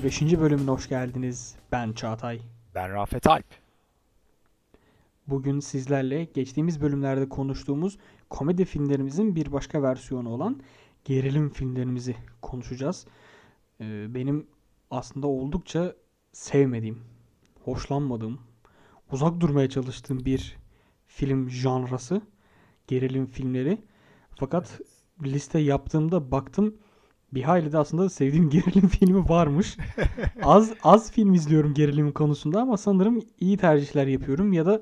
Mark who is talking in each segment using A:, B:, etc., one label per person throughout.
A: Temiz Gibis'in 55. bölümüne hoş geldiniz. Ben Çağatay.
B: Ben Rafet Alp.
A: Bugün sizlerle geçtiğimiz bölümlerde konuştuğumuz komedi filmlerimizin bir başka versiyonu olan gerilim filmlerimizi konuşacağız. Ee, benim aslında oldukça sevmediğim, hoşlanmadığım, uzak durmaya çalıştığım bir film janrası gerilim filmleri. Fakat liste yaptığımda baktım bir hayli de aslında sevdiğim gerilim filmi varmış. az az film izliyorum gerilim konusunda ama sanırım iyi tercihler yapıyorum ya da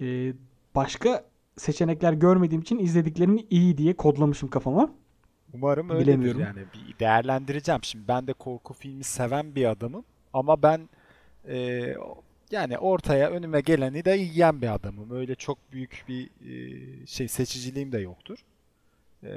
A: e, başka seçenekler görmediğim için izlediklerimi iyi diye kodlamışım kafama.
B: Umarım öyledir
A: Bilemiyorum.
B: yani. Bir değerlendireceğim. Şimdi ben de korku filmi seven bir adamım. Ama ben e, yani ortaya önüme geleni de yiyen bir adamım. Öyle çok büyük bir e, şey seçiciliğim de yoktur. E,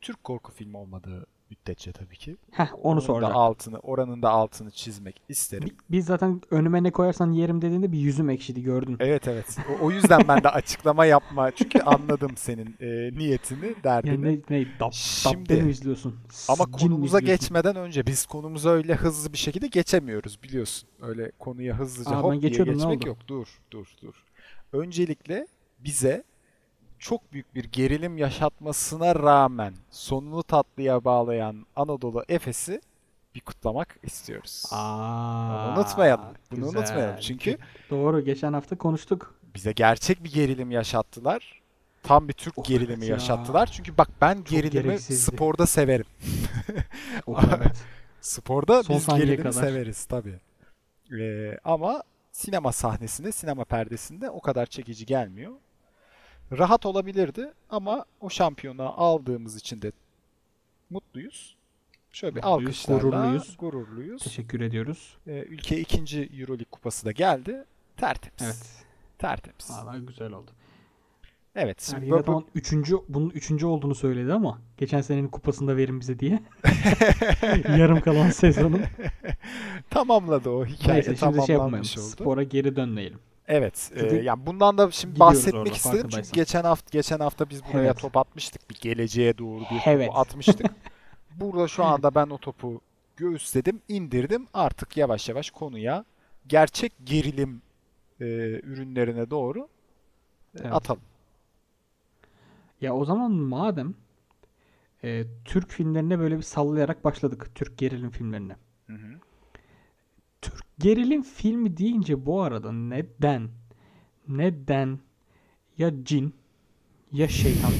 B: Türk korku filmi olmadığı müddetçe tabii ki.
A: Heh onu
B: Onun da
A: soracağım.
B: altını, oranın da altını çizmek isterim.
A: Bi- Biz zaten önüme ne koyarsan yerim dediğinde bir yüzüm ekşidi gördün.
B: Evet evet. O, o yüzden ben de açıklama yapma. Çünkü anladım senin e, niyetini, derdini.
A: Yani ne, ne dap,
B: Şimdi-
A: mi izliyorsun?
B: Ama
A: Cin
B: konumuza
A: izliyorsun?
B: geçmeden önce biz konumuza öyle hızlı bir şekilde geçemiyoruz biliyorsun. Öyle konuya hızlıca
A: Aa,
B: hop diye geçmek yok. Dur, dur, dur. Öncelikle bize çok büyük bir gerilim yaşatmasına rağmen sonunu tatlıya bağlayan Anadolu Efes'i bir kutlamak istiyoruz.
A: Aa,
B: unutmayalım. Bunu
A: güzel.
B: unutmayalım. Çünkü
A: Doğru geçen hafta konuştuk.
B: bize gerçek bir gerilim yaşattılar. Tam bir Türk
A: Of,
B: gerilimi
A: ya.
B: yaşattılar. Çünkü bak ben gerilimi
A: gereksizdi.
B: sporda severim.
A: Oh, evet.
B: Sporda
A: Son
B: biz gerilimi
A: kadar.
B: severiz tabii. Ee, ama sinema sahnesinde, sinema perdesinde o kadar çekici gelmiyor. Rahat olabilirdi ama o şampiyonu aldığımız için de mutluyuz. Şöyle bir
A: Mutluyuz,
B: alkışlarla
A: gururluyuz.
B: gururluyuz.
A: Teşekkür ediyoruz.
B: Ee, ülke ikinci Euroleague kupası da geldi. Tertemiz.
A: Evet.
B: Tertemiz.
A: Valla güzel oldu.
B: Evet.
A: Yani
B: Şimdi bu-
A: tamam üçüncü, bunun üçüncü olduğunu söyledi ama geçen senenin kupasında verin bize diye. Yarım kalan sezonun.
B: tamamladı o hikaye
A: Neyse şimdi şey yapmayalım.
B: oldu.
A: Spora geri dönmeyelim.
B: Evet.
A: Çünkü
B: e, yani bundan da şimdi bahsetmek istedim çünkü geçen hafta geçen hafta biz buraya
A: Evet.
B: top atmıştık. Bir geleceğe doğru bir
A: Evet.
B: topu atmıştık. Burada şu anda ben o topu göğüsledim, indirdim. Artık yavaş yavaş konuya gerçek gerilim e, ürünlerine doğru
A: Evet.
B: atalım.
A: Ya o zaman madem e, Türk filmlerine böyle bir sallayarak başladık. Türk gerilim filmlerine.
B: Hı hı.
A: Türk gerilim filmi deyince bu arada neden neden ya cin ya şeytan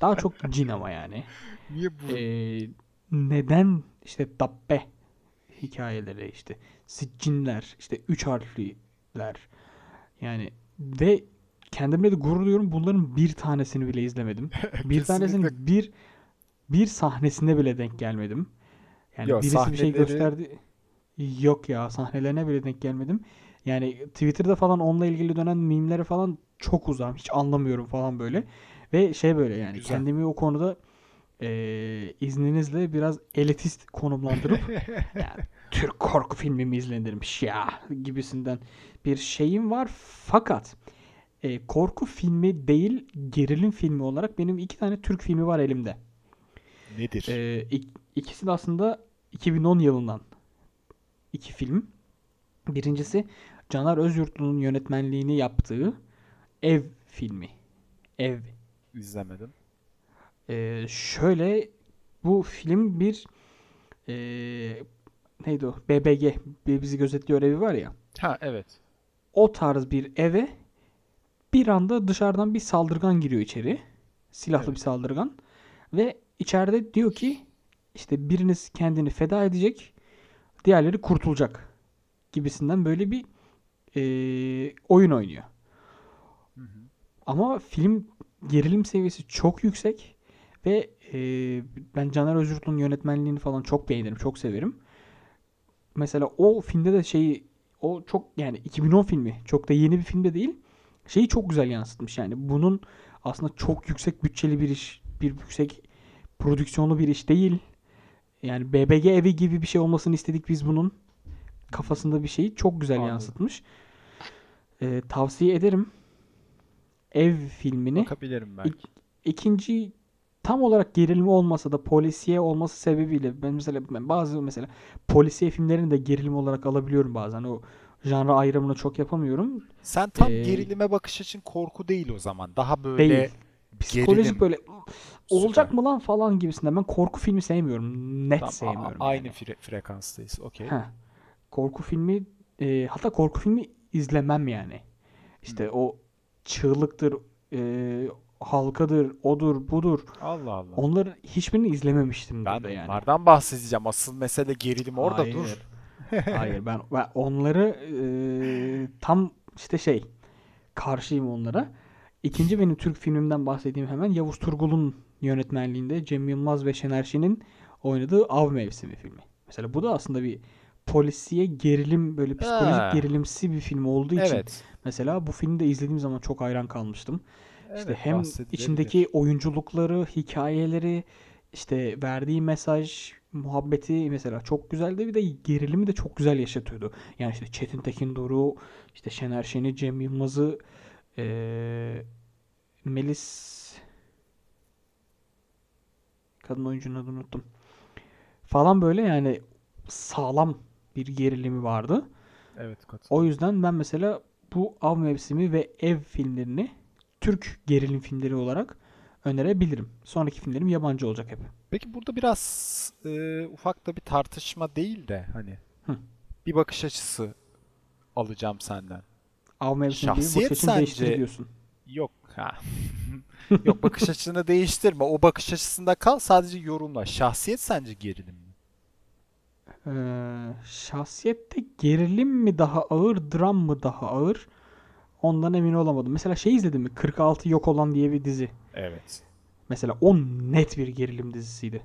A: daha çok cin ama yani
B: Niye bu?
A: Ee, neden işte dabbe hikayeleri işte siccinler işte üç harfliler yani ve kendimle de gurur duyuyorum bunların bir tanesini bile izlemedim. Bir tanesinin
B: Kesinlikle.
A: bir bir sahnesine bile denk gelmedim. Yani
B: Yok,
A: birisi bir şey
B: sahneleri-
A: gösterdi. Yok ya sahnelerine bile denk gelmedim. Yani Twitter'da falan onunla ilgili dönen mimlere falan çok uzağım. Hiç anlamıyorum falan böyle. Ve şey böyle yani
B: Güzel.
A: kendimi o konuda eee, izninizle biraz elitist konumlandırıp yani Türk korku filmi mi izlenirmiş ya gibisinden bir şeyim var. Fakat e, korku filmi değil gerilim filmi olarak benim iki tane Türk filmi var elimde.
B: Nedir?
A: Ee, ik- ikisi de aslında 2010 yılından iki film. Birincisi Caner Özyurtlu'nun yönetmenliğini yaptığı Ev filmi. Ev.
B: İzlemedim.
A: Ee, şöyle bu film bir ee, neydi o? BBG. Bizi gözetliyor evi var ya.
B: Ha evet.
A: O tarz bir eve bir anda dışarıdan bir saldırgan giriyor içeri. Silahlı
B: Evet.
A: bir saldırgan. Ve içeride diyor ki işte biriniz kendini feda edecek, diğerleri kurtulacak gibisinden böyle bir eee, oyun oynuyor.
B: Hı hı.
A: Ama film gerilim seviyesi çok yüksek ve eee, ben Caner Özgürt'ün yönetmenliğini falan çok beğenirim, çok severim. Mesela o filmde de şeyi o çok yani 2010 filmi çok da yeni bir filmde değil. Şeyi çok güzel yansıtmış yani. Bunun aslında çok yüksek bütçeli bir iş, bir yüksek prodüksiyonlu bir iş değil. Yani BBG evi gibi bir şey olmasını istedik biz bunun. Kafasında bir şeyi çok güzel
B: Anladım.
A: yansıtmış. Ee, tavsiye ederim. Ev filmini.
B: Bakabilirim belki.
A: İkinci tam olarak gerilim olmasa da polisiye olması sebebiyle ben mesela ben bazı mesela polisiye filmlerini de gerilim olarak alabiliyorum bazen. O janra ayrımını çok yapamıyorum.
B: Sen tam
A: Ee,
B: gerilime bakış açın korku değil o zaman. Daha böyle
A: Değil. Psikolojik
B: gerilim.
A: böyle olacak mı lan falan gibisinden. Ben korku filmi sevmiyorum. Net
B: Tamam, a-
A: sevmiyorum
B: aynı
A: yani.
B: fre- frekanstayız. Okey.
A: Korku filmi e, hatta korku filmi izlemem yani. İşte o çığlıktır, e, halkadır, odur, budur.
B: Allah Allah.
A: Onların hiçbirini izlememiştim
B: Ben
A: de yani.
B: onlardan bahsedeceğim. Asıl mesele gerilim orada
A: Hayır.
B: dur.
A: Hayır ben, ben onları e, tam işte şey karşıyım onlara. İkinci benim Türk filmimden bahsedeyim hemen. Yavuz Turgul'un yönetmenliğinde Cem Yılmaz ve Şener Şen'in oynadığı Av Mevsimi filmi. Mesela bu da aslında bir polisiye gerilim böyle psikolojik
B: Ha.
A: gerilimsi bir film olduğu için
B: Evet.
A: mesela bu filmi de izlediğim zaman çok hayran kalmıştım. İşte
B: Evet,
A: hem
B: bahsedilebilir.
A: içindeki oyunculukları, hikayeleri, işte verdiği mesaj, muhabbeti mesela çok güzeldi. Bir de gerilimi de çok güzel yaşatıyordu. Yani işte Çetin Tekin Doruk'u, işte Şener Şen'i, Cem Yılmaz'ı, eee, Melis kadın oyuncunun adını unuttum. Falan böyle yani sağlam bir gerilimi vardı.
B: Evet katılıyorum.
A: O yüzden ben mesela bu Av Mevsimi ve Ev filmlerini Türk gerilim filmleri olarak önerebilirim. Sonraki filmlerim yabancı olacak hep.
B: Peki burada biraz e, ufak da bir tartışma değil de hani
A: Hı.
B: bir bakış açısı alacağım senden.
A: Av Mevsimi gibi
B: Şahsiyet
A: bakış açını değiştir
B: sence-
A: diyorsun.
B: Yok ha. Yok bakış açını değiştirme. O bakış açısında kal sadece yorumla. Şahsiyet sence gerilim mi?
A: Ee, şahsiyette gerilim mi daha ağır, dram mı daha ağır? Ondan emin olamadım. Mesela şey izledin mi? 46 Yok Olan diye bir dizi.
B: Evet.
A: Mesela o net bir gerilim dizisiydi.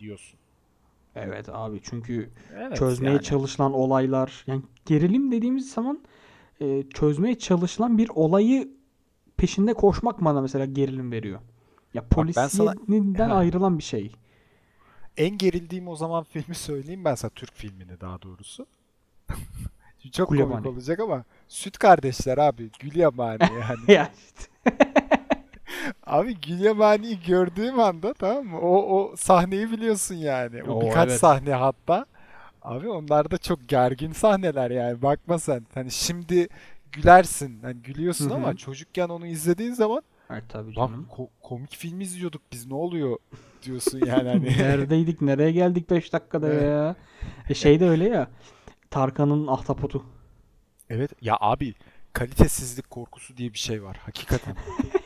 B: Diyorsun.
A: Evet abi çünkü
B: Evet
A: çözmeye
B: yani.
A: çalışılan olaylar yani gerilim dediğimiz zaman e, çözmeye çalışılan bir olayı peşinde koşmak bana mesela gerilim veriyor. Ya
B: ben sana-
A: ayrılan bir şey.
B: En gerildiğim o zaman filmi söyleyeyim ben sana Türk filmini daha doğrusu. Çok komik
A: Gulyabani.
B: olacak ama Süt Kardeşler abi Gülyabani yani.
A: ya işte.
B: Abi Gülyabani'yi gördüğüm anda tamam mı? O, o sahneyi biliyorsun yani. O
A: Oo,
B: birkaç
A: evet.
B: sahne hatta. Abi onlar da çok gergin sahneler yani. Bakma sen. Hani şimdi gülersin. Hani gülüyorsun
A: Hı hı.
B: ama çocukken onu izlediğin zaman
A: Evet tabii
B: lan
A: canım.
B: ko- komik film izliyorduk biz ne oluyor diyorsun yani hani.
A: Neredeydik? Nereye geldik 5 dakikada
B: Evet.
A: ya? E şey de öyle ya. Tarkan'ın ahtapotu.
B: Evet ya abi kalitesizlik korkusu diye bir şey var hakikaten.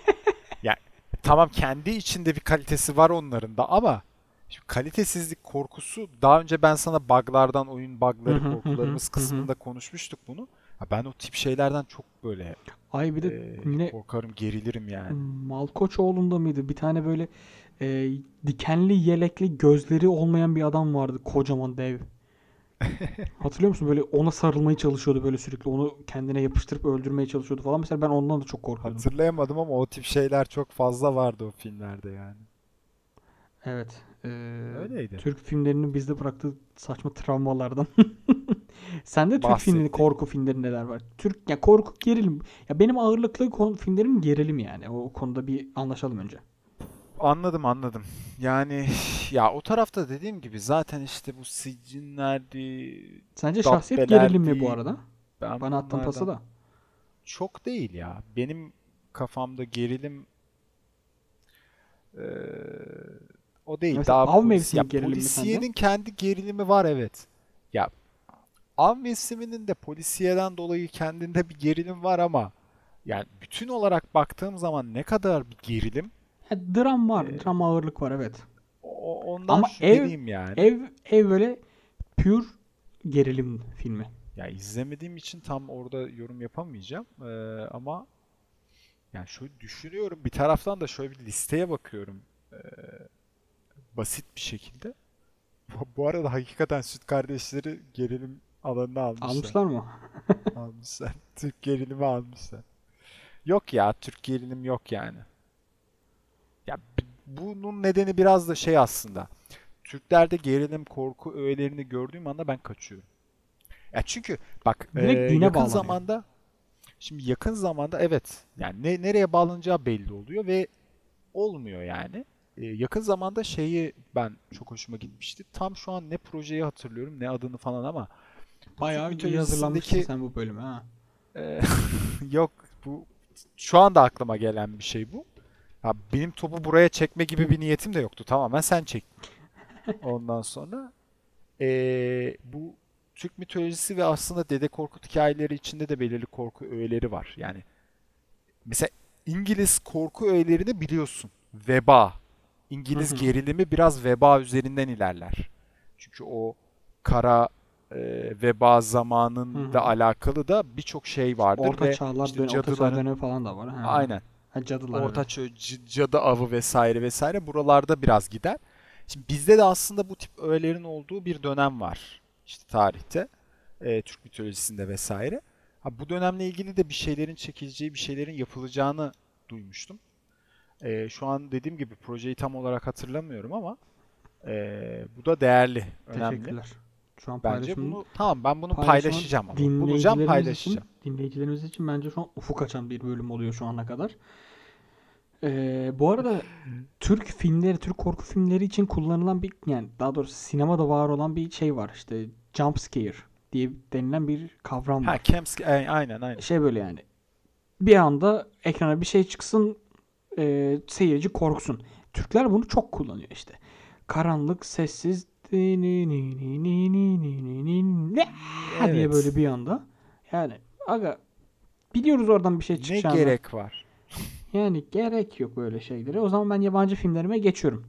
B: ya tamam kendi içinde bir kalitesi var onların da ama şimdi kalitesizlik korkusu daha önce ben sana buglardan oyun bugları korkularımız kısmında konuşmuştuk bunu. Ha, ben o tip şeylerden çok böyle
A: Ay bir de
B: e,
A: yine
B: korkarım gerilirim yani.
A: Malkoçoğlu'nda mıydı? Bir tane böyle e, dikenli yelekli gözleri olmayan bir adam vardı. Kocaman dev. Hatırlıyor musun? Böyle ona sarılmaya çalışıyordu böyle sürekli. Onu kendine yapıştırıp öldürmeye çalışıyordu falan. Mesela ben ondan da çok korkuyordum.
B: Hatırlayamadım ama o tip şeyler çok fazla vardı o filmlerde yani.
A: Evet. e,
B: Öyleydi.
A: Türk filmlerinin bizde bıraktığı saçma travmalardan. Sende Türk filmleri, korku filmleri neler var? Türk ya korku gerilim. Ya benim ağırlıklı kon- filmlerim gerilim yani. O konuda bir anlaşalım önce.
B: Anladım anladım. Yani ya o tarafta dediğim gibi zaten işte bu siccinlerdi,
A: Sence şahsiyet gerilim mi bu arada?
B: Ben
A: Bana
B: bunlardan
A: pası da.
B: çok değil ya. Benim kafamda gerilim eee, o değil.
A: Mesela
B: Daha
A: av
B: polis-
A: mevsimi
B: ya
A: gerilimi
B: polisiyenin kendi gerilimi var evet. Ya av mevsiminin de polisiyeden dolayı kendinde bir gerilim var ama yani bütün olarak baktığım zaman ne kadar bir gerilim
A: Ya, dram var.
B: Ee,
A: Dram ağırlık var evet.
B: o- ondan
A: Ama
B: şüpheliyim yani.
A: Ev ev böyle pure gerilim filmi.
B: Ya izlemediğim için tam orada yorum yapamayacağım. Ee, ama yani şöyle düşünüyorum. Bir taraftan da şöyle bir listeye bakıyorum. Ee, basit bir şekilde. Bu, bu arada hakikaten Süt Kardeşleri gerilim alanına almışlar.
A: Almışlar mı?
B: Almışlar. Türk gerilimi almışlar. Yok ya Türk gerilim yok yani. Ya bunun nedeni biraz da şey aslında. Türklerde gerilim, korku öğelerini gördüğüm anda ben kaçıyorum. Ya çünkü bak
A: Direkt
B: e, yakın
A: bağlanıyor.
B: zamanda şimdi yakın zamanda evet yani ne, nereye bağlanacağı belli oluyor ve olmuyor yani. E, yakın zamanda şeyi ben çok hoşuma gitmişti. Tam şu an ne projeyi hatırlıyorum ne adını falan ama
A: Bayağı iyi hazırlanmışsın sen bu bölüme ha.
B: e, yok bu şu anda aklıma gelen bir şey bu. Ya benim topu buraya çekme gibi bir niyetim de yoktu. Tamamen sen çek. Ondan sonra e, bu Türk mitolojisi ve aslında Dede Korkut hikayeleri içinde de belirli korku öğeleri var. Yani mesela İngiliz korku öğelerini biliyorsun. Veba. İngiliz
A: Hı hı.
B: gerilimi biraz veba üzerinden ilerler. Çünkü o kara e, veba zamanında
A: Hı hı.
B: alakalı da birçok şey vardır
A: Orta
B: ve
A: çağlar
B: işte
A: dönemi, orta çağ
B: cadıların
A: dönemi falan da var. Ha.
B: aynen
A: Ha, cadılar
B: Orta. Çağ cadı avı vesaire vesaire buralarda biraz gider. Şimdi bizde de aslında bu tip öğelerin olduğu bir dönem var. İşte tarihte, e, Türk mitolojisinde vesaire. Ha, bu dönemle ilgili de bir şeylerin çekileceği, bir şeylerin yapılacağını duymuştum. E, şu an dediğim gibi projeyi tam olarak hatırlamıyorum ama e, bu da değerli, önemli.
A: Teşekkürler. Şu an
B: Bence bunu tamam ben bunu paylaşacağım ama. Bulacağım
A: dinleyicilerimiz için,
B: paylaşacağım.
A: dinleyicilerimiz için bence şu an ufuk açan bir bölüm oluyor şu ana kadar. Ee, bu arada Türk filmleri, Türk korku filmleri için kullanılan bir yani daha doğrusu sinemada var olan bir şey var. İşte jump scare diye denilen bir kavram
B: Ha,
A: var.
B: Camps, e, aynen aynen.
A: Şey böyle yani bir anda ekrana bir şey çıksın e, seyirci korksun. Türkler bunu çok kullanıyor işte. Karanlık, sessiz evet. diye böyle bir anda. Yani aga biliyoruz oradan bir şey çıkacağını.
B: Ne gerek var?
A: Yani gerek yok öyle şeylere. O zaman ben yabancı filmlerime geçiyorum.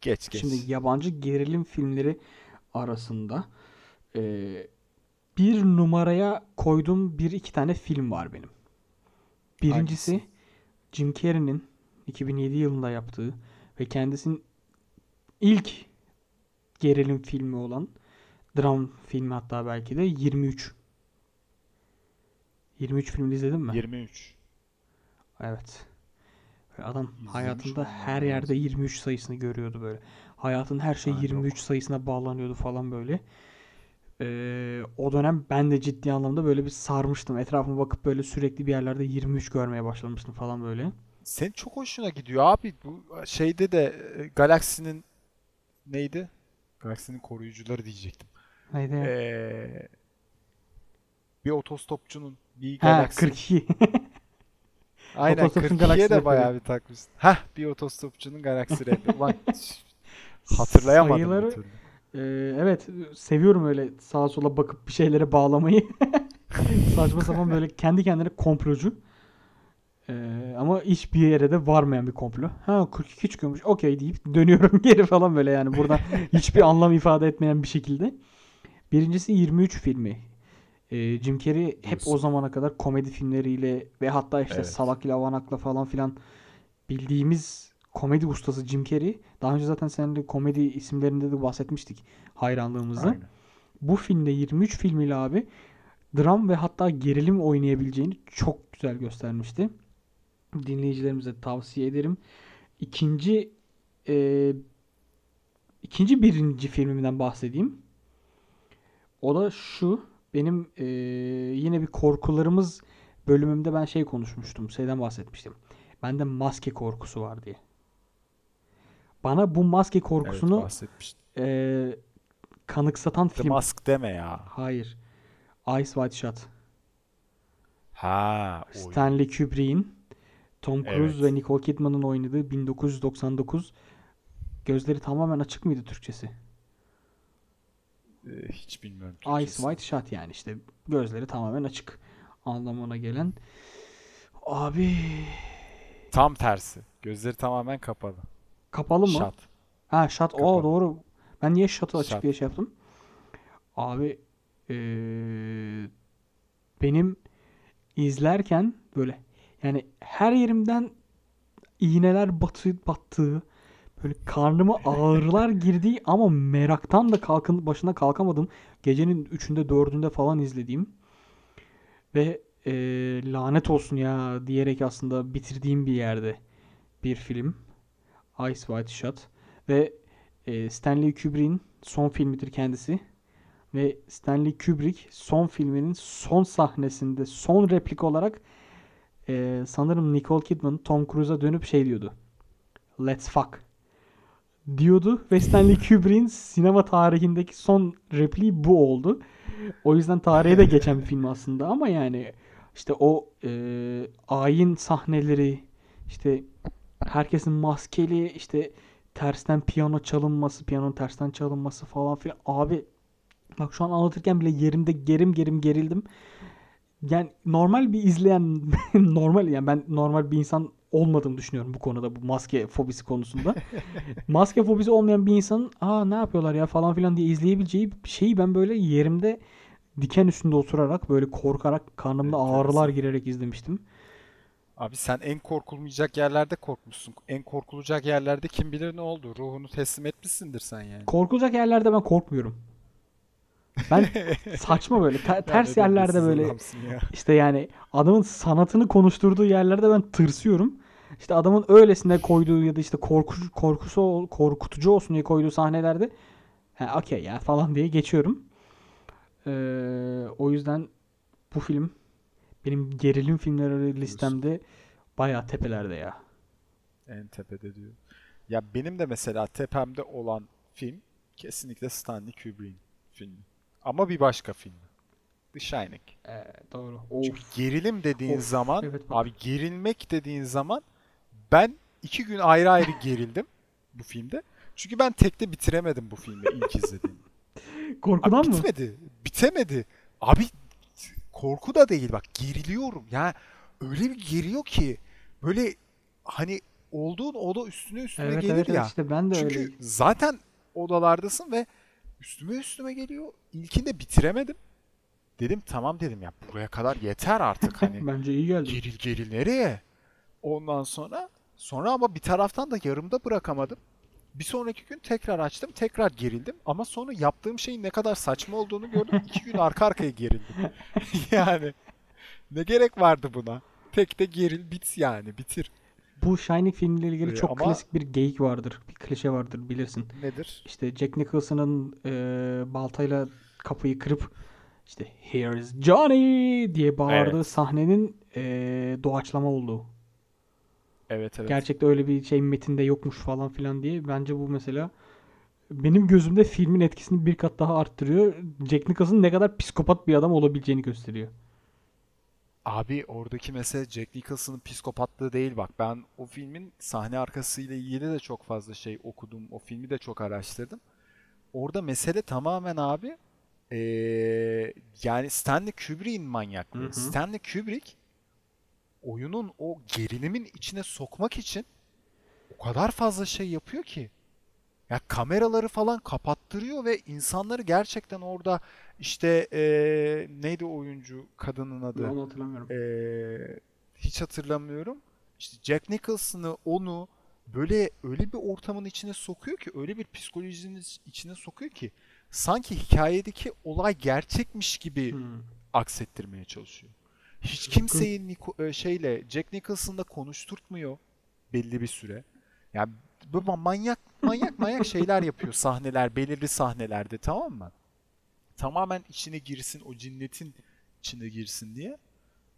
B: Geç geç.
A: Şimdi yabancı gerilim filmleri arasında e, bir numaraya koyduğum bir iki tane film var benim. Birincisi
B: Hangisi?
A: Jim Carrey'nin 2007 yılında yaptığı ve kendisinin ilk gerilim filmi olan dram filmi hatta belki de 23. 23 filmini izledin mi?
B: 23.
A: Evet. Ve adam
B: İzlemiş
A: hayatında her yerde 23 sayısını görüyordu böyle. Hayatın her şey
B: Ha, yok.
A: 23 sayısına bağlanıyordu falan böyle. Ee, o dönem ben de ciddi anlamda böyle bir sarmıştım. Etrafıma bakıp böyle sürekli bir yerlerde 23 görmeye başlamıştım falan böyle.
B: Senin çok hoşuna gidiyor abi. Bu şeyde de e, Galaksinin neydi? Galaksinin koruyucuları diyecektim.
A: Neydi?
B: Ee, bir otostopçunun bir
A: ha
B: galaksi.
A: 42.
B: Aynen
A: Otostopçunun
B: 42'ye
A: galaksi
B: de bayağı bir takmışsın. Hah bir otostopçunun rapi. Ulan hatırlayamadım bir
A: Sayıları
B: türlü.
A: Ee, evet seviyorum öyle sağa sola bakıp bir şeylere bağlamayı. Saçma sapan böyle kendi kendine komplocu. Ee, ama hiçbir yere de varmayan bir komplo. Ha 42 çıkıyormuş okey deyip dönüyorum geri falan böyle yani burada hiçbir anlam ifade etmeyen bir şekilde. Birincisi 23 filmi. Ee, Jim Carrey hep o zamana kadar komedi filmleriyle ve hatta işte
B: Evet.
A: Salak ile Avanak'la falan filan bildiğimiz komedi ustası Jim Carrey. Daha önce zaten seninle komedi isimlerinde de bahsetmiştik hayranlığımızı.
B: Aynen.
A: Bu filmde 23 filmiyle abi dram ve hatta gerilim oynayabileceğini çok güzel göstermişti. Dinleyicilerimize tavsiye ederim. İkinci e, ikinci birinci filmimden bahsedeyim. O da şu. Benim e, yine bir korkularımız bölümümde ben şey konuşmuştum. Şeyden bahsetmiştim. Bende maske korkusu var diye. Bana bu maske
B: Evet
A: korkusunu
B: bahsetmiştim.
A: e, kanıksatan
B: The
A: film.
B: Mask deme ya.
A: Hayır. Eyes Wide Shut.
B: Ha.
A: Stanley Kubrick'in Tom Cruise
B: Evet.
A: ve Nicole Kidman'ın oynadığı 1999 Gözleri tamamen açık mıydı Türkçesi?
B: Ee, hiç bilmiyorum
A: Eyes
B: Türkçesini.
A: Wide Shut yani işte gözleri tamamen açık anlamına gelen. Abi
B: Tam tersi. Gözleri tamamen kapalı.
A: Kapalı mı?
B: Shut.
A: Ha shut.
B: Kapalı.
A: doğru. Ben niye shut'ı açık
B: Shut.
A: diye şey yaptım? Abi eee, benim izlerken böyle yani her yerimden iğneler batı, battığı böyle karnıma ağrılar girdiği ama meraktan da kalkın başına kalkamadım. Gecenin 3'ünde 4'ünde falan izlediğim ve eee, lanet olsun ya diyerek aslında bitirdiğim bir yerde bir film. Eyes Wide Shut ve e, Stanley Kubrick'in son filmidir kendisi. Ve Stanley Kubrick son filminin son sahnesinde son replik olarak e, sanırım Nicole Kidman Tom Cruise'a dönüp şey diyordu. Let's fuck diyordu ve Stanley Kubrick'in sinema tarihindeki son repliği bu oldu. O yüzden tarihe de geçen bir film aslında ama yani işte o e, ayin sahneleri işte herkesin maskeli işte tersten piyano çalınması, piyanonun tersten çalınması falan filan. Abi bak şu an anlatırken bile yerimde gerim gerim gerildim. Yani normal bir izleyen normal yani ben normal bir insan olmadığımı düşünüyorum bu konuda bu maske fobisi konusunda. maske fobisi olmayan bir insanın aa ne yapıyorlar ya falan filan diye izleyebileceği şeyi ben böyle yerimde diken üstünde oturarak böyle korkarak karnımda
B: Evet,
A: ağrılar
B: evet.
A: girerek izlemiştim.
B: Abi sen en korkulmayacak yerlerde korkmuşsun. En korkulacak yerlerde kim bilir ne oldu. Ruhunu teslim etmişsindir sen yani.
A: Korkulacak yerlerde ben korkmuyorum. Ben saçma böyle te- ters
B: ne
A: yerlerde böyle
B: ya.
A: işte yani adamın sanatını konuşturduğu yerlerde ben tırsıyorum. İşte adamın öylesine koyduğu ya da işte korku, korkusu korkutucu olsun diye koyduğu sahnelerde ha okey ya falan diye geçiyorum. Ee, o yüzden bu film benim gerilim filmleri listemde bayağı tepelerde ya.
B: En tepede diyor. Ya benim de mesela tepemde olan film kesinlikle Stanley Kubrick'in filmi. Ama bir başka film. The Shining.
A: Ee, doğru.
B: Çünkü gerilim dediğin
A: Of,
B: zaman,
A: evet bak.
B: abi gerilmek dediğin zaman ben iki gün ayrı ayrı gerildim bu filmde. Çünkü ben tekte bitiremedim bu filmi ilk izlediğim.
A: Korkudan
B: Abi
A: mı?
B: bitmedi. Bitemedi. Abi korku da değil bak geriliyorum. Ya öyle bir geriyor ki böyle hani olduğun oda üstüne üstüne
A: Evet
B: gelir
A: evet
B: ya.
A: işte ben de
B: Çünkü
A: öyle.
B: zaten odalardasın ve üstüme üstüme geliyor. İlkinde bitiremedim. Dedim tamam dedim ya buraya kadar yeter artık hani.
A: Bence iyi geldi.
B: geril geril nereye? Ondan sonra sonra ama bir taraftan da yarımda bırakamadım. Bir sonraki gün tekrar açtım, tekrar gerildim. Ama sonra yaptığım şeyin ne kadar saçma olduğunu gördüm. İki gün arka arkaya gerildim. yani ne gerek vardı buna? Tek de geril bit yani bitir.
A: Bu Shining filmiyle ilgili
B: Ee,
A: çok
B: ama-
A: klasik bir geyik vardır. Bir klişe vardır bilirsin.
B: Nedir?
A: İşte Jack Nicholson'ın e, baltayla kapıyı kırıp işte Here's Johnny diye bağırdığı
B: Evet.
A: sahnenin e, doğaçlama olduğu.
B: Evet evet.
A: Gerçekte öyle bir şey metinde yokmuş falan filan diye. Bence bu mesela benim gözümde filmin etkisini bir kat daha arttırıyor. Jack Nicholson ne kadar psikopat bir adam olabileceğini gösteriyor.
B: Abi oradaki mesele Jack Nicholson'ın psikopatlığı değil bak. Ben o filmin sahne arkasıyla ilgili de çok fazla şey okudum. O filmi de çok araştırdım. Orada mesele tamamen abi eee, yani Stanley Kubrick'in manyaklığı.
A: Hı hı.
B: Stanley Kubrick oyunun o gerilimin içine sokmak için o kadar fazla şey yapıyor ki. Ya kameraları falan kapattırıyor ve insanları gerçekten orada işte eee, neydi oyuncu kadının adı?
A: Onu hatırlamıyorum.
B: Ee, hiç hatırlamıyorum. İşte Jack Nicholson'ı onu böyle öyle bir ortamın içine sokuyor ki öyle bir psikolojinin içine sokuyor ki sanki hikayedeki olay gerçekmiş gibi
A: Hmm.
B: aksettirmeye çalışıyor. Hiç kimseyi Nico- e, şeyle Jack Nicholson'la konuşturtmuyor belli bir süre. Yani böyle manyak manyak manyak şeyler yapıyor sahneler belirli sahnelerde tamam mı? Tamamen içine girsin o cinnetin içine girsin diye.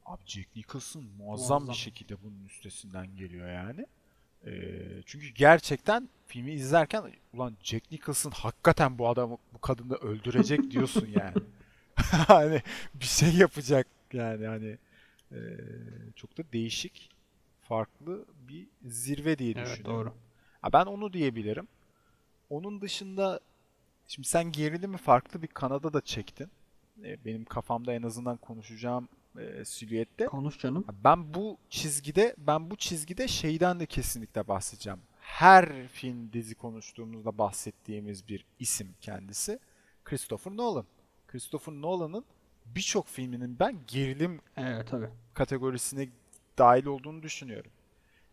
B: Abi Jack Nicholson muazzam,
A: Muazzam.
B: bir şekilde bunun üstesinden geliyor yani. Ee, çünkü gerçekten filmi izlerken ulan Jack Nicholson hakikaten bu adamı bu kadını öldürecek diyorsun yani. hani bir şey yapacak yani hani ee, çok da değişik farklı bir zirve diye
A: Evet
B: düşünüyorum.
A: doğru.
B: Ha, ben onu diyebilirim. Onun dışında şimdi sen gerilimi farklı bir kanada da çektin. E, Benim kafamda en azından konuşacağım e, silüette.
A: Konuş canım.
B: Ben bu çizgide ben bu çizgide şeyden de kesinlikle bahsedeceğim. Her film dizi konuştuğumuzda bahsettiğimiz bir isim kendisi. Christopher Nolan. Christopher Nolan'ın birçok filminin ben gerilim
A: Evet tabii.
B: kategorisine dahil olduğunu düşünüyorum.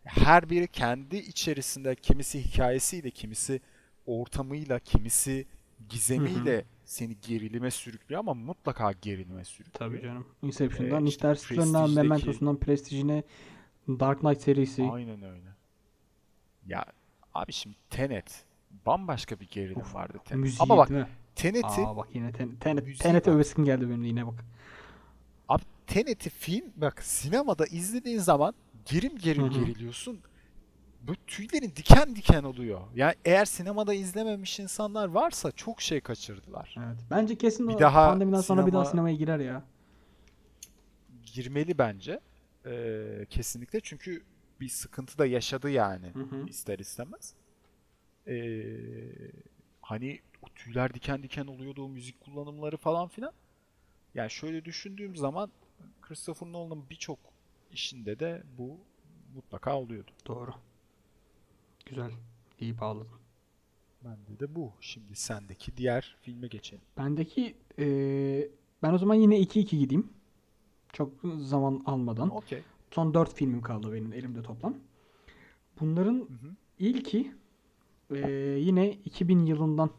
B: Her biri kendi içerisinde kimisi hikayesiyle, kimisi ortamıyla, kimisi gizemiyle seni gerilime sürüklüyor ama mutlaka gerilime sürüklüyor.
A: Tabii canım. Inception'dan,
B: Ee, işte
A: Interstellar'dan, Memento'sundan, Prestige'ine, Dark Knight serisi.
B: Aynen öyle. Ya abi şimdi Tenet bambaşka bir gerilim
A: Of,
B: vardı Tenet.
A: Müziği
B: Ama bak? Tenet'i
A: Aa bak yine ten, Tenet, Tenet'e
B: bak.
A: övesim geldi benim yine bak.
B: Abi Tenet'i film bak sinemada izlediğin zaman gerim gerim
A: Hı hı.
B: geriliyorsun. bu tüylerin diken diken oluyor. Yani eğer sinemada izlememiş insanlar varsa çok şey kaçırdılar.
A: Evet. Bence kesin
B: Bir
A: o
B: daha
A: pandemiden sonra bir daha
B: sinema-
A: sinemaya girer ya.
B: Girmeli bence. Ee, kesinlikle çünkü bir sıkıntı da yaşadı yani
A: Hı hı.
B: ister istemez. Ee, hani o tüyler diken diken oluyordu o müzik kullanımları falan filan. Yani şöyle düşündüğüm zaman Christopher Nolan'ın birçok işinde de bu mutlaka oluyordu.
A: Doğru. Güzel. İyi bağladın.
B: Bende de bu. Şimdi sendeki diğer filme geçelim.
A: Bendeki eee, ben o zaman yine 2-2 gideyim. Çok zaman almadan.
B: Okey.
A: Son 4 filmim kaldı benim elimde toplam. Bunların
B: Hı hı.
A: ilki eee, yine 2000 yılından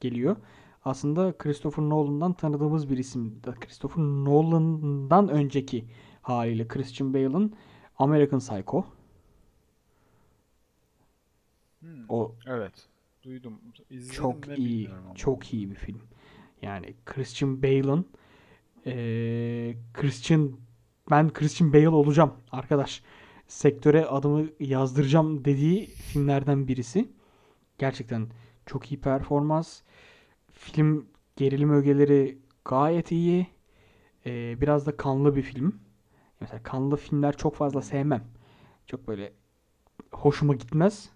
A: geliyor. Aslında Christopher Nolan'dan tanıdığımız bir isim. Christopher Nolan'dan önceki haliyle Christian Bale'ın American Psycho.
B: Hmm,
A: O
B: Evet. Duydum. İzledim
A: çok iyi, çok iyi bir film. Yani Christian Bale'ın eee, Christian ben Christian Bale olacağım arkadaş. Sektöre adımı yazdıracağım dediği filmlerden birisi. Gerçekten çok iyi performans. Film gerilim ögeleri gayet iyi. Eee, biraz da kanlı bir film. Mesela kanlı filmler çok fazla sevmem. Çok böyle hoşuma gitmez.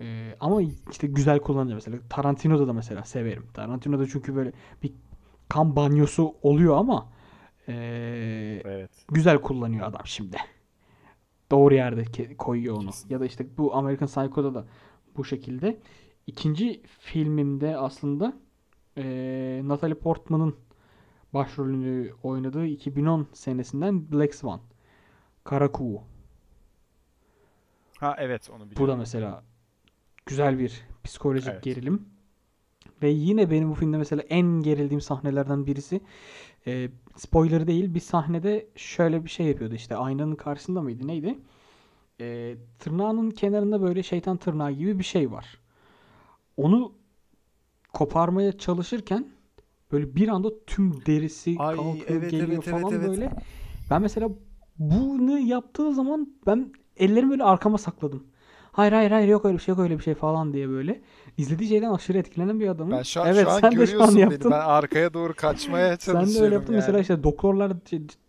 A: Ee, ama işte güzel kullanınca mesela Tarantino'da da mesela severim. Tarantino'da çünkü böyle bir kan banyosu oluyor ama ee,
B: Evet.
A: güzel kullanıyor adam şimdi. Doğru yerde koyuyor onu.
B: Kesinlikle.
A: Ya da işte bu American Psycho'da da bu şekilde. İkinci filmimde aslında ee, Natalie Portman'ın başrolünü oynadığı 2010 senesinden Black Swan. Kara Kuğu.
B: Ha evet onu
A: Bu da
B: biliyorum.
A: mesela güzel bir psikolojik
B: Evet.
A: gerilim. Ve yine benim bu filmde mesela en gerildiğim sahnelerden birisi e, spoiler değil bir sahnede şöyle bir şey yapıyordu işte aynanın karşısında mıydı neydi? E, tırnağının kenarında böyle şeytan tırnağı gibi bir şey var. Onu koparmaya çalışırken böyle bir anda tüm derisi
B: Ay,
A: kalkıyor
B: evet,
A: geliyor
B: evet, evet,
A: falan
B: evet.
A: böyle. Ben mesela bunu yaptığı zaman ben ellerimi böyle arkama sakladım. Hayır hayır hayır yok öyle bir şey yok öyle bir şey falan diye böyle. İzlediği şeyden aşırı etkilenen bir adamım.
B: Ben şu an,
A: evet
B: şu an
A: sen de şu an
B: görüyorsun beni.
A: yaptın.
B: Ben arkaya doğru kaçmaya
A: Sen de öyle
B: çalışıyorum
A: yaptın.
B: yani.
A: Mesela işte doktorlar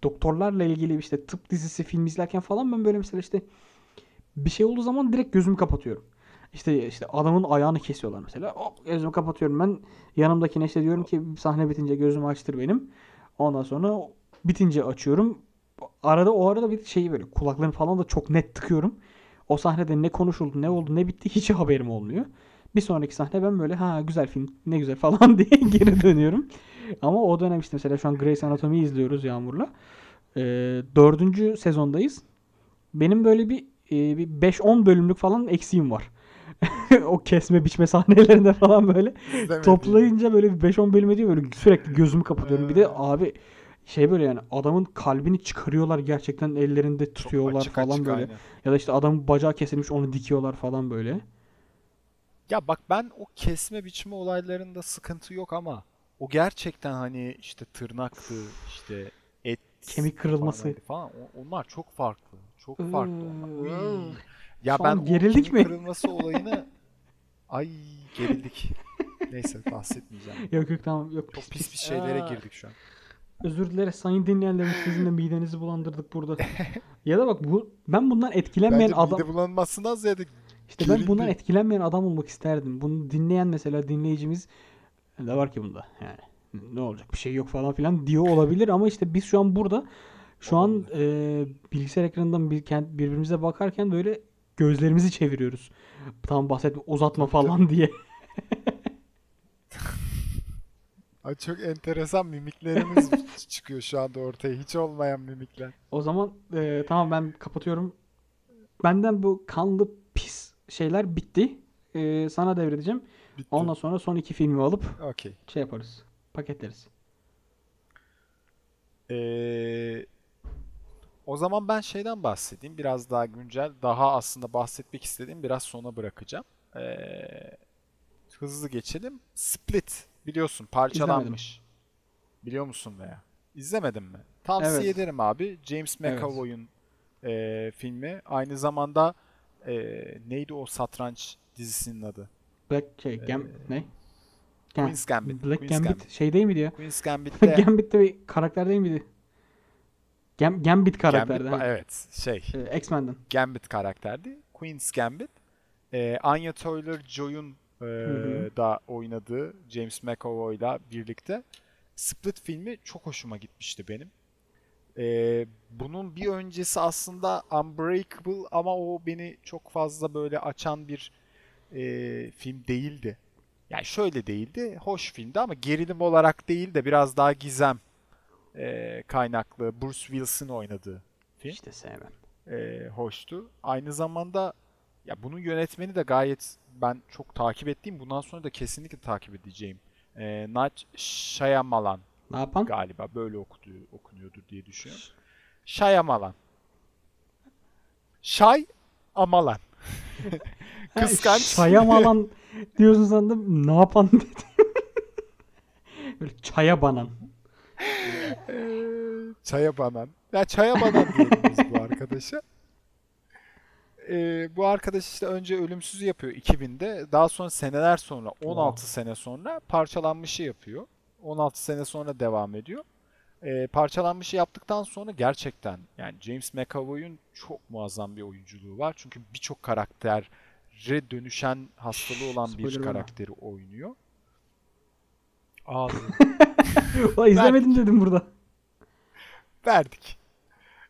A: doktorlarla ilgili işte tıp dizisi film izlerken falan ben böyle mesela işte bir şey olduğu zaman direkt gözümü kapatıyorum. İşte işte adamın ayağını kesiyorlar mesela. Hop gözümü kapatıyorum ben. Yanımdakine işte diyorum ki sahne bitince gözümü açtır benim. Ondan sonra bitince açıyorum. Arada o arada bir şey böyle kulaklarını falan da çok net tıkıyorum. O sahnede ne konuşuldu, ne oldu, ne bitti hiç haberim olmuyor. Bir sonraki sahne ben böyle ha güzel film, ne güzel falan diye geri dönüyorum. Ama o dönem işte mesela şu an Grey's Anatomy'yi izliyoruz Yağmur'la. Ee, dördüncü sezondayız. Benim böyle bir, e, bir 5-10 bölümlük falan eksiğim var. o kesme biçme sahnelerinde falan böyle
B: İzlemediğim.
A: toplayınca böyle bir 5-10 bölüm ediyor böyle sürekli gözümü kapatıyorum. Bir de abi şey böyle yani adamın kalbini çıkarıyorlar gerçekten ellerinde tutuyorlar
B: açık
A: falan
B: açık,
A: böyle.
B: aynen.
A: Ya da işte adamın bacağı kesilmiş onu dikiyorlar falan böyle.
B: Ya bak ben o kesme biçme olaylarında sıkıntı yok ama o gerçekten hani işte tırnaktı, işte et
A: Kemik kırılması.
B: falan o- onlar çok farklı. Çok farklı onlar.
A: Iıı.
B: Ya ben
A: gerildik
B: kemik
A: mi?
B: kırılması olayını ay gerildik. Neyse bahsetmeyeceğim.
A: Yok yok tamam yok
B: Çok pis pis şeylere
A: Aa,
B: girdik şu an.
A: Özür dileriz sayın dinleyenlerim sizin de midenizi bulandırdık burada. ya da bak bu ben bundan etkilenmeyen
B: Bence
A: adam
B: mide bulanmasından ziyade
A: işte ben bundan etkilenmeyen adam olmak isterdim. Bunu dinleyen mesela dinleyicimiz ne var ki bunda yani ne olacak bir şey yok falan filan diyor olabilir ama işte biz şu an burada şu an e, bilgisayar ekranından bir, birbirimize bakarken böyle gözlerimizi çeviriyoruz. Tam bahsetme uzatma falan diye.
B: Ay çok enteresan mimiklerimiz çıkıyor şu anda ortaya. Hiç olmayan mimikler.
A: O zaman e, tamam ben kapatıyorum. Benden bu kanlı pis şeyler bitti. E, sana devredeceğim.
B: Bitti.
A: Ondan sonra son iki filmi alıp
B: Okey.
A: şey yaparız. Paketleriz.
B: Ee, o zaman ben şeyden bahsedeyim. Biraz daha güncel. Daha aslında bahsetmek istediğim biraz sona bırakacağım. Ee, hızlı geçelim. Split biliyorsun parçalanmış. Biliyor musun veya? İzlemedin mi? Tavsiye
A: Evet.
B: ederim abi. James
A: Evet.
B: McAvoy'un e, filmi. Aynı zamanda Ee, neydi o satranç dizisinin adı?
A: Black şey, Gam
B: Ee,
A: ne?
B: Queen's Gambit.
A: Black
B: Queen's
A: Gambit şey değil miydi ya?
B: Queen's Gambit'te
A: Gambit'te bir karakter değil miydi? Gam Gambit karakterdi.
B: Gambit, evet şey
A: Ee, X-Men'den.
B: Gambit karakterdi. Queen's Gambit. Ee, Anya Taylor-Joy'un e, da oynadığı James McAvoy'la birlikte Split filmi çok hoşuma gitmişti benim. Ee, bunun bir öncesi aslında Unbreakable ama o beni çok fazla böyle açan bir e, film değildi. Yani şöyle değildi, hoş filmdi ama gerilim olarak değil de biraz daha gizem e, kaynaklı Bruce Willis'in oynadığı film
A: İşte sevmem.
B: e, hoştu. Aynı zamanda ya bunun yönetmeni de gayet ben çok takip ettiğim, bundan sonra da kesinlikle takip edeceğim. E, Night Shyamalan
A: Ne yapan?
B: galiba böyle okunuyor, okunuyordur diye düşünüyorum. Shyamalan. Shay Amalan. Kıskanç.
A: Şayamalan diyorsun sandım. Ne yapan dedi. Böyle çaya banan.
B: Çaya banan. Ya çaya banan diyelim biz bu arkadaşa. Eee, bu arkadaş işte önce ölümsüzü yapıyor 2000'de. Daha sonra seneler sonra 16 sene sonra parçalanmışı yapıyor. 16 sene sonra devam ediyor. Eee parçalanmışı yaptıktan sonra gerçekten yani James McAvoy'un çok muazzam bir oyunculuğu var. Çünkü birçok karaktere dönüşen hastalığı olan bir karakteri oynuyor. Ağlıyorum.
A: Ulan izlemedim dedim burada.
B: verdik.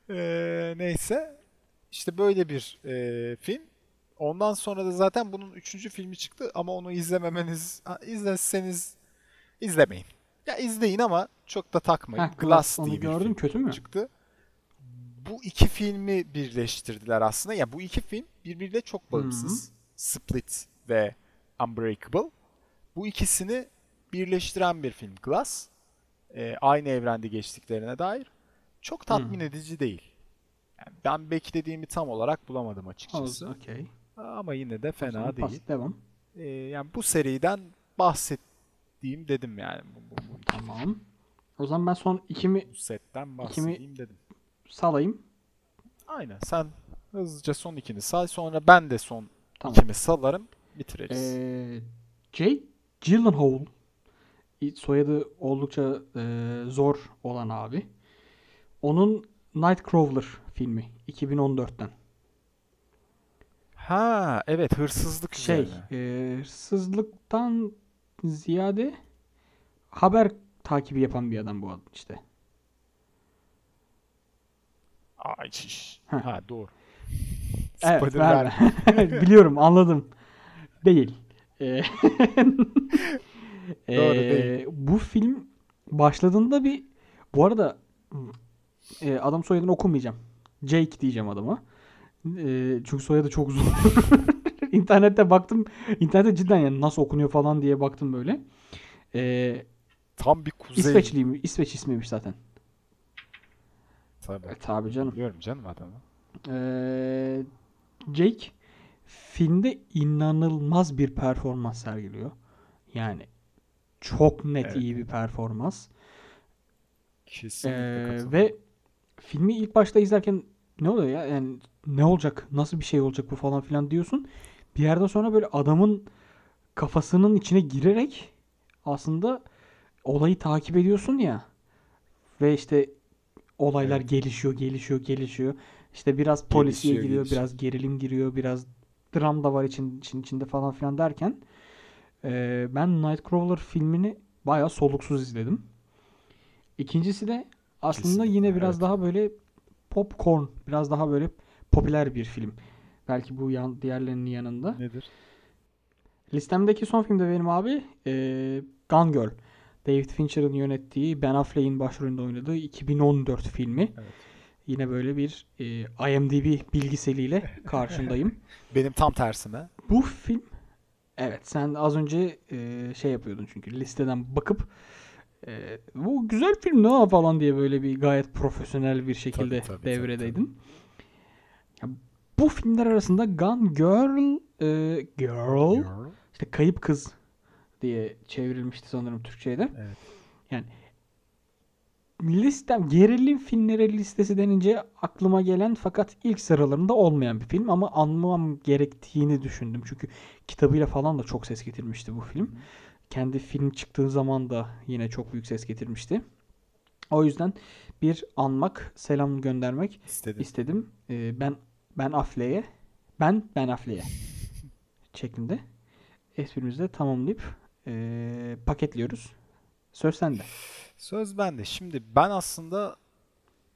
B: Ee, neyse. İşte böyle bir e, film. Ondan sonra da zaten bunun üçüncü filmi çıktı ama onu izlememeniz, izleseniz izlemeyin. Ya izleyin ama çok da takmayın.
A: Heh,
B: Glass
A: onu
B: diye bir
A: gördüm kötü mü?
B: çıktı. Bu iki filmi birleştirdiler aslında. Ya bu iki film birbiriyle çok bağımsız. Split ve Unbreakable. Bu ikisini birleştiren bir film Glass. Ee, aynı evrende geçtiklerine dair. Çok tatmin edici değil. Yani ben beklediğimi tam olarak bulamadım açıkçası.
A: Okey.
B: Ama yine de fena
A: pas,
B: değil.
A: Devam.
B: Ee, yani bu seriden bahsettiğim dedim yani. Bu, bu, bu,
A: Tamam. O zaman ben son ikimi
B: bu setten bahsedeyim dedim.
A: salayım.
B: Aynen. Sen hızlıca son ikini say. Sonra ben de son
A: Tamam.
B: ikimi salarım. Bitiririz.
A: Ee, Jake Gyllenhaal soyadı oldukça e, zor olan abi. Onun Nightcrawler filmi 2014'ten.
B: Ha evet hırsızlık
A: Şey,
B: üzerine.
A: e, hırsızlıktan ziyade haber takibi yapan bir adam bu adam işte.
B: Ay, şiş.
A: Heh.
B: Ha doğru.
A: Evet. Biliyorum, anladım. Değil. Ee,
B: Doğru,
A: ee,
B: değil.
A: Bu film başladığında bir bu arada e, adam soyadını okumayacağım. Jake diyeceğim adama. E, çünkü soyadı çok zor. İnternette baktım. İnternette cidden yani nasıl okunuyor falan diye baktım böyle. E,
B: Tam bir kuzey.
A: İsveçliyim. İsveç ismiymiş zaten.
B: Tabii.
A: E, tabii canım.
B: Biliyorum canım adamı.
A: Ee, Jake filmde inanılmaz bir performans sergiliyor. Yani çok net
B: Evet.
A: iyi bir performans.
B: Kesinlikle
A: Ee, ve filmi ilk başta izlerken ne oluyor ya? Yani ne olacak? Nasıl bir şey olacak bu falan filan diyorsun. Bir yerden sonra böyle adamın kafasının içine girerek aslında olayı takip ediyorsun ya. Ve işte olaylar
B: Evet.
A: gelişiyor, gelişiyor, gelişiyor. İşte biraz polisiye giriyor,
B: gelişiyor.
A: biraz gerilim giriyor, biraz dram da var için, için içinde falan filan derken eee, ben Nightcrawler filmini bayağı soluksuz izledim. İkincisi de aslında
B: Kesinlikle,
A: yine biraz
B: evet.
A: daha böyle popcorn, biraz daha böyle popüler bir film. Belki bu yan, diğerlerinin yanında.
B: Nedir?
A: Listemdeki son film de benim abi eee Gone Girl. David Fincher'ın yönettiği, Ben Affleck'in başrolünde oynadığı 2014 filmi.
B: Evet.
A: Yine böyle bir eee, IMDb bilgiseliyle karşındayım.
B: Benim tam tersine.
A: Bu film evet sen az önce eee, şey yapıyordun çünkü listeden bakıp eee, bu güzel film ne ha?" falan diye böyle bir gayet profesyonel bir şekilde
B: Tabii, tabii, tabii,
A: devredeydin. Ya, bu filmler arasında Gone Girl eee, Girl işte kayıp kız diye çevrilmişti sanırım Türkçe'de.
B: Evet.
A: Yani listem gerilim filmleri listesi denince aklıma gelen fakat ilk sıralarında olmayan bir film ama anmam gerektiğini düşündüm. Çünkü kitabıyla falan da çok ses getirmişti bu film. Kendi film çıktığı zaman da yine çok büyük ses getirmişti. O yüzden bir anmak, selam göndermek
B: İstedim.
A: istedim. Ee, ben ben Affleck'e ben Ben Affleck'e şeklinde esprimizi de tamamlayıp ee, paketliyoruz. Söz sende.
B: Söz bende. Şimdi ben aslında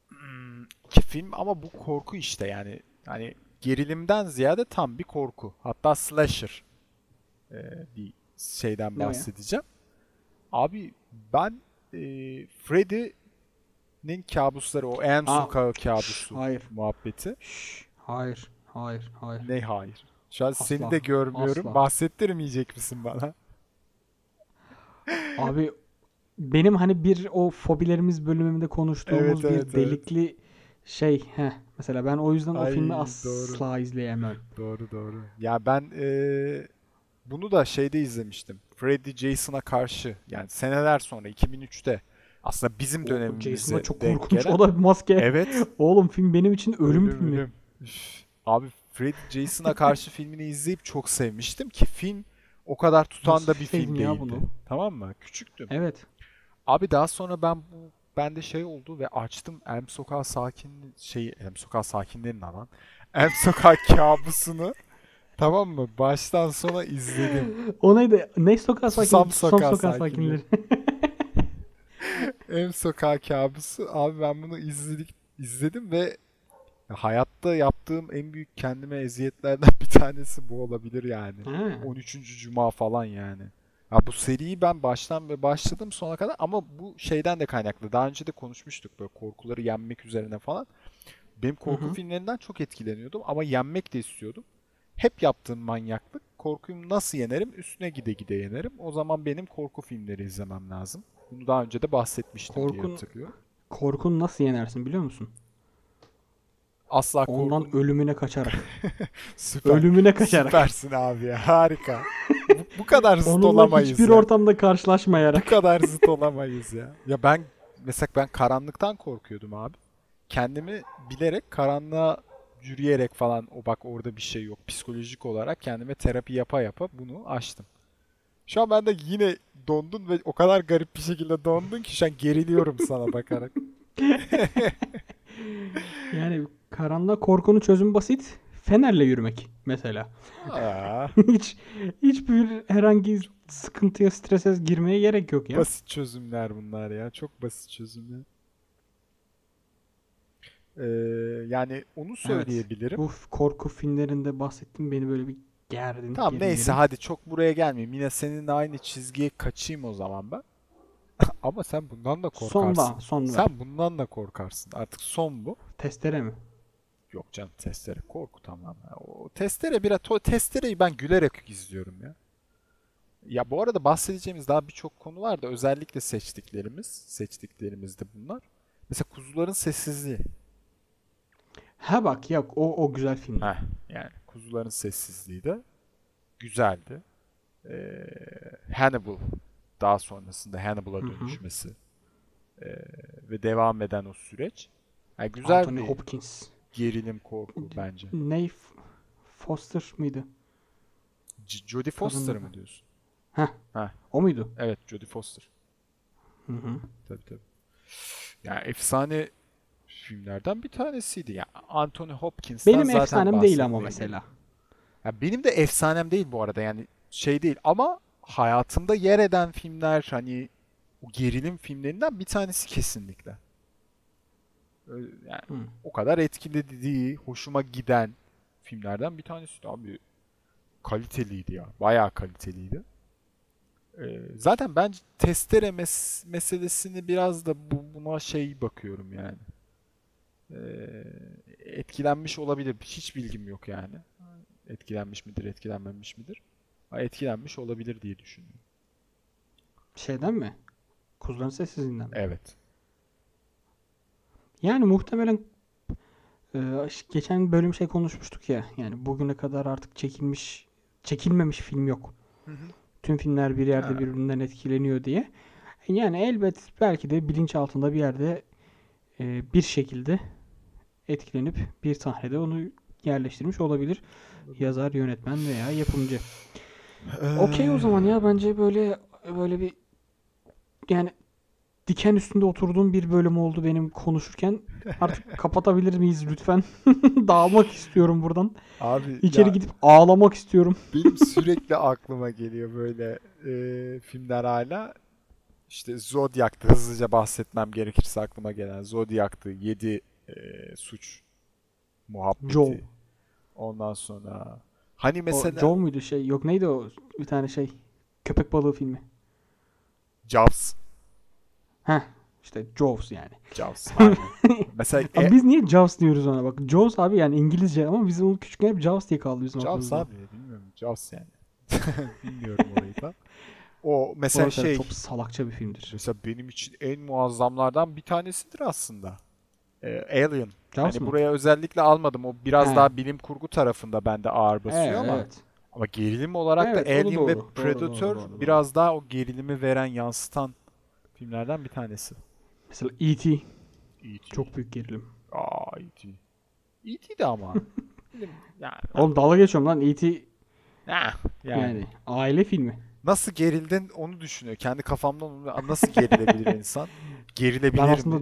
B: hmm, iki film ama bu korku işte yani hani gerilimden ziyade tam bir korku. Hatta slasher e, bir şeyden bahsedeceğim. Abi ben e, Freddy'nin kabusları o
A: Aa,
B: Sokağı kabusu
A: Hayır.
B: muhabbeti.
A: Şş, hayır. Hayır. Hayır.
B: Ne hayır. Şu an seni
A: Asla,
B: de görmüyorum.
A: asla.
B: Bahsettirmeyecek misin bana?
A: Abi benim hani bir o fobilerimiz bölümünde konuştuğumuz
B: Evet,
A: bir
B: evet, evet.
A: delikli şey heh, mesela ben o yüzden o
B: Ay,
A: filmi
B: doğru.
A: asla izleyemem.
B: Doğru doğru. Ya ben eee, bunu da şeyde izlemiştim. Freddy Jason'a karşı yani seneler sonra 2003'te aslında bizim
A: O
B: dönemimize
A: Jason da çok korkunç.
B: gelen.
A: O da bir maske.
B: Evet.
A: Oğlum film benim için ölüm,
B: Ölüm,
A: filmi.
B: ölüm. Abi Freddy Jason'a karşı filmini izleyip çok sevmiştim ki film o kadar tutan
A: Nasıl
B: da bir film
A: ya
B: değildi.
A: bunu?
B: Tamam mı? Küçüktüm.
A: Evet.
B: Abi daha sonra ben bu bende şey oldu ve açtım Elm Sokağı Sakin şey Elm Sokağı Sakinlerin alan Elm Sokağı kabusunu tamam mı? Baştan sona izledim.
A: O neydi? Ne sokağı sakinleri? Susam
B: Sokağı
A: sokağı
B: Sakinleri.
A: sakinleri.
B: Elm Sokağı kabusu abi ben bunu izledik izledim ve hayatta yaptığım en büyük kendime eziyetlerden bir tanesi bu olabilir yani.
A: Ha.
B: 13. Cuma falan yani. Ya bu seriyi ben baştan ve başladım sona kadar ama bu şeyden de kaynaklı. Daha önce de konuşmuştuk böyle korkuları yenmek üzerine falan. Benim korku
A: Hı hı.
B: filmlerinden çok etkileniyordum ama yenmek de istiyordum. Hep yaptığım manyaklık korkuyu nasıl yenerim? Üstüne gide gide yenerim. O zaman benim korku filmleri izlemem lazım. Bunu daha önce de bahsetmiştim diye
A: Korkun-
B: hatırlıyorum.
A: Korkunu nasıl yenersin biliyor musun?
B: Asla
A: Ondan
B: korkum
A: ölümüne kaçarak.
B: süper.
A: ölümüne kaçarak.
B: Süpersin abi ya. Harika. bu, bu kadar zıt
A: Onunla
B: olamayız
A: hiçbir
B: ya.
A: ortamda
B: Bu
A: karşılaşmayarak.
B: kadar zıt olamayız ya. Ya ben mesela ben karanlıktan korkuyordum abi. Kendimi bilerek karanlığa yürüyerek falan o bak orada bir şey yok psikolojik olarak kendime terapi yapa yapa bunu aştım. Şu an ben de yine dondun ve o kadar garip bir şekilde dondun ki şu an geriliyorum sana bakarak.
A: Yani karanlığa korkunun çözümü basit. Fenerle yürümek mesela. Hiç hiçbir herhangi sıkıntıya, strese girmeye gerek yok ya.
B: basit çözümler bunlar ya. Çok basit çözümler. Ee, yani onu söyleyebilirim.
A: Bu f- korku filmlerinde bahsettim beni böyle bir gerdin.
B: Tamam
A: gerildim.
B: neyse hadi çok buraya gelmeyeyim. Yine seninle aynı çizgiye kaçayım o zaman ben. Ama sen bundan da korkarsın.
A: Sonda, son ver.
B: Sen bundan da korkarsın. Artık son bu.
A: Testere mi?
B: Yok canım testere korku tamam. ya. O testere biraz to- testereyi ben gülerek izliyorum ya. Ya bu arada bahsedeceğimiz daha birçok konu var da özellikle seçtiklerimiz, seçtiklerimiz de bunlar. Mesela Kuzuların Sessizliği.
A: Ha bak yok o o güzel film.
B: Heh, yani Kuzuların Sessizliği de güzeldi. Ee, Hannibal daha sonrasında Hannibal'a
A: Hı hı.
B: dönüşmesi ee, ve devam eden o süreç. Yani güzel
A: Anthony
B: bir
A: Hopkins.
B: Gerilim korku bence.
A: Ney Foster mıydı?
B: J- Jodie Foster
A: Kadın-
B: mı diyorsun?
A: Heh.
B: Heh.
A: O muydu?
B: Evet Jodie Foster.
A: Hı hı.
B: Tabii tabii. Yani efsane filmlerden bir tanesiydi. Yani Anthony Hopkins'ten
A: Benim
B: zaten
A: efsanem değil ama mesela.
B: Ya benim de efsanem değil bu arada yani şey değil ama hayatımda yer eden filmler hani o gerilim filmlerinden bir tanesi kesinlikle. Yani
A: Hı.
B: o kadar etkilediği, hoşuma giden filmlerden bir tanesi abi. Kaliteliydi ya. Bayağı kaliteliydi. Ee, zaten ben testere mes- meselesini biraz da bu, buna şey bakıyorum yani. Ee, etkilenmiş olabilir. Hiç bilgim yok yani. Etkilenmiş midir, etkilenmemiş midir? Ha, etkilenmiş olabilir diye düşünüyorum.
A: Şeyden mi? Kuzuların Sessizliğinden mi?
B: Evet.
A: Yani muhtemelen e, geçen bölüm şey konuşmuştuk ya. Yani bugüne kadar artık çekilmiş, çekilmemiş film yok. Tüm filmler bir yerde
B: Ha.
A: birbirinden etkileniyor diye. Yani elbet belki de bilinç altında bir yerde e, bir şekilde etkilenip bir sahnede onu yerleştirmiş olabilir. Yazar, yönetmen veya yapımcı. Okey o zaman ya bence böyle böyle bir yani diken üstünde oturduğum bir bölüm oldu benim konuşurken. Artık kapatabilir miyiz lütfen? Dağılmak istiyorum buradan.
B: Abi
A: İçeri
B: ya
A: gidip ağlamak istiyorum.
B: benim sürekli aklıma geliyor böyle e, filmler hala. İşte Zodiac'tı hızlıca bahsetmem gerekirse aklıma gelen Zodiac'tı 7 suç muhabbeti.
A: Joe.
B: Ondan sonra hani
A: O
B: mesela
A: Joe muydu şey? Yok neydi o? Bir tane şey. Köpek balığı filmi.
B: Jaws.
A: Heh. işte Jaws yani.
B: Jaws. Mesela e,
A: biz niye Jaws diyoruz ona bak. Jaws abi yani İngilizce ama biz onu küçükken hep Jaws diye kaldı bizim
B: Jaws
A: aklımızda.
B: abi bilmiyorum Jaws yani. Bilmiyorum orayı da. O mesela şey
A: çok salakça bir filmdir.
B: mesela benim için en muazzamlardan bir tanesidir aslında. Ee, Alien.
A: Jaws
B: Hani
A: mı?
B: buraya özellikle almadım. O biraz
A: He.
B: daha bilim kurgu tarafında bende ağır basıyor
A: Evet,
B: ama
A: evet.
B: ama gerilim olarak
A: Evet,
B: da Alien ve
A: doğru. Doğru,
B: Predator
A: doğru, doğru,
B: biraz daha o gerilimi veren, yansıtan filmlerden bir tanesi.
A: Mesela E.T.
B: E.T.
A: çok büyük gerilim.
B: Aa E.T. E.T. de ama. Yani,
A: Oğlum dalga geçiyorum lan E.T. Yani.
B: yani.
A: aile filmi.
B: Nasıl gerildin onu düşünüyor. Kendi kafamdan onu nasıl gerilebilir insan? Gerilebilir
A: Ben
B: mi?
A: aslında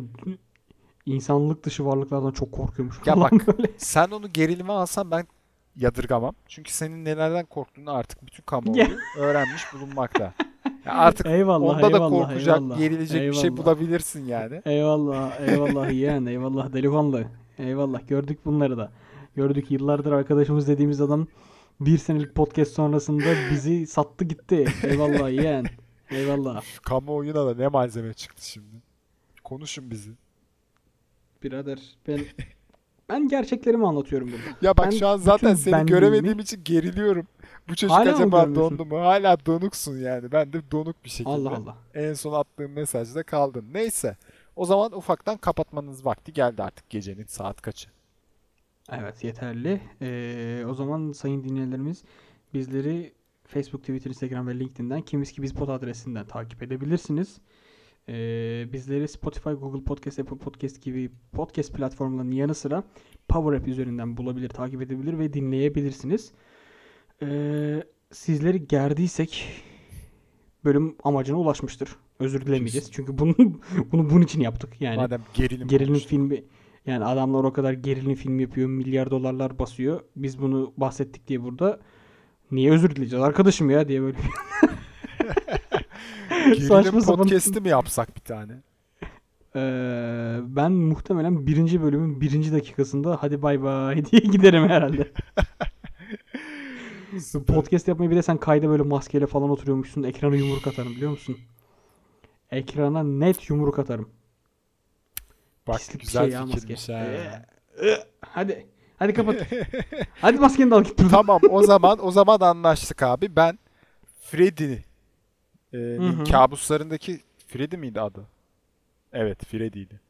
A: insanlık dışı varlıklardan çok korkuyormuşum.
B: Ya bak,
A: böyle.
B: Sen onu gerilime alsan ben yadırgamam. Çünkü senin nelerden korktuğunu artık bütün kamuoyu öğrenmiş bulunmakta. Artık
A: Eyvallah,
B: onda da
A: eyvallah,
B: korkacak,
A: eyvallah,
B: gerilecek bir şey
A: eyvallah.
B: bulabilirsin yani.
A: Eyvallah, eyvallah yeğen, eyvallah delikanlı. Eyvallah gördük bunları da. Gördük yıllardır arkadaşımız dediğimiz adam bir senelik podcast sonrasında bizi sattı gitti. Eyvallah yeğen. Eyvallah.
B: Kamuoyuna da ne malzeme çıktı şimdi. Konuşun bizi.
A: Birader ben ben gerçeklerimi anlatıyorum burada.
B: Ya bak
A: Ben
B: şu an zaten seni göremediğim için geriliyorum. Bu çocuk
A: Hala
B: acaba dondu mu? Hala donuksun yani. Ben de donuk bir şekilde.
A: Allah Allah.
B: En son attığım mesajda kaldın. Neyse. O zaman ufaktan kapatmanız vakti geldi artık gecenin saat kaçı?
A: Evet yeterli. Ee, o zaman sayın dinleyenlerimiz bizleri Facebook, Twitter, Instagram ve LinkedIn'den Kimiz ki biz pod adresinden takip edebilirsiniz. Ee, bizleri Spotify, Google Podcast, Apple Podcast gibi podcast platformlarının yanı sıra Power App üzerinden bulabilir, takip edebilir ve dinleyebilirsiniz. Ee, sizleri gerdiysek bölüm amacına ulaşmıştır. Özür dilemeyeceğiz. Çünkü bunu bunu bunun için yaptık. Yani
B: Madem gerilim
A: gerilim
B: konuştuk.
A: filmi yani adamlar o kadar gerilim film yapıyor, milyar dolarlar basıyor. Biz bunu bahsettik diye burada niye özür dileyeceğiz arkadaşım ya diye böyle
B: Gerilim podcast'i mi yapsak bir tane?
A: Ee, ben muhtemelen birinci bölümün birinci dakikasında hadi bay bay diye giderim herhalde. Podcast yapmayı bir de sen kayda böyle maskeyle falan oturuyormuşsun. Ekrana yumruk atarım biliyor musun? Ekrana net yumruk atarım.
B: Bak
A: Pislik
B: güzel
A: şey ya
B: fikirmiş
A: maske.
B: ha.
A: Hadi. Hadi kapat. hadi maskeni de al git
B: tamam o zaman o zaman anlaştık abi. Ben Freddy'nin
A: hı.
B: kabuslarındaki Freddy miydi adı? Evet Freddy'ydi.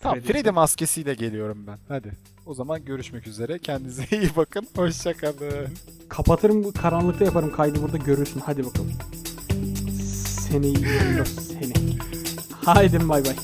B: Tamam
A: Freddy.
B: Freddy maskesiyle geliyorum ben. Hadi. O zaman görüşmek üzere. Kendinize iyi bakın. Hoşçakalın.
A: Kapatırım karanlıkta yaparım kaydı burada görürsün. Hadi bakalım. Seni yiyor seni. Haydi bay bay.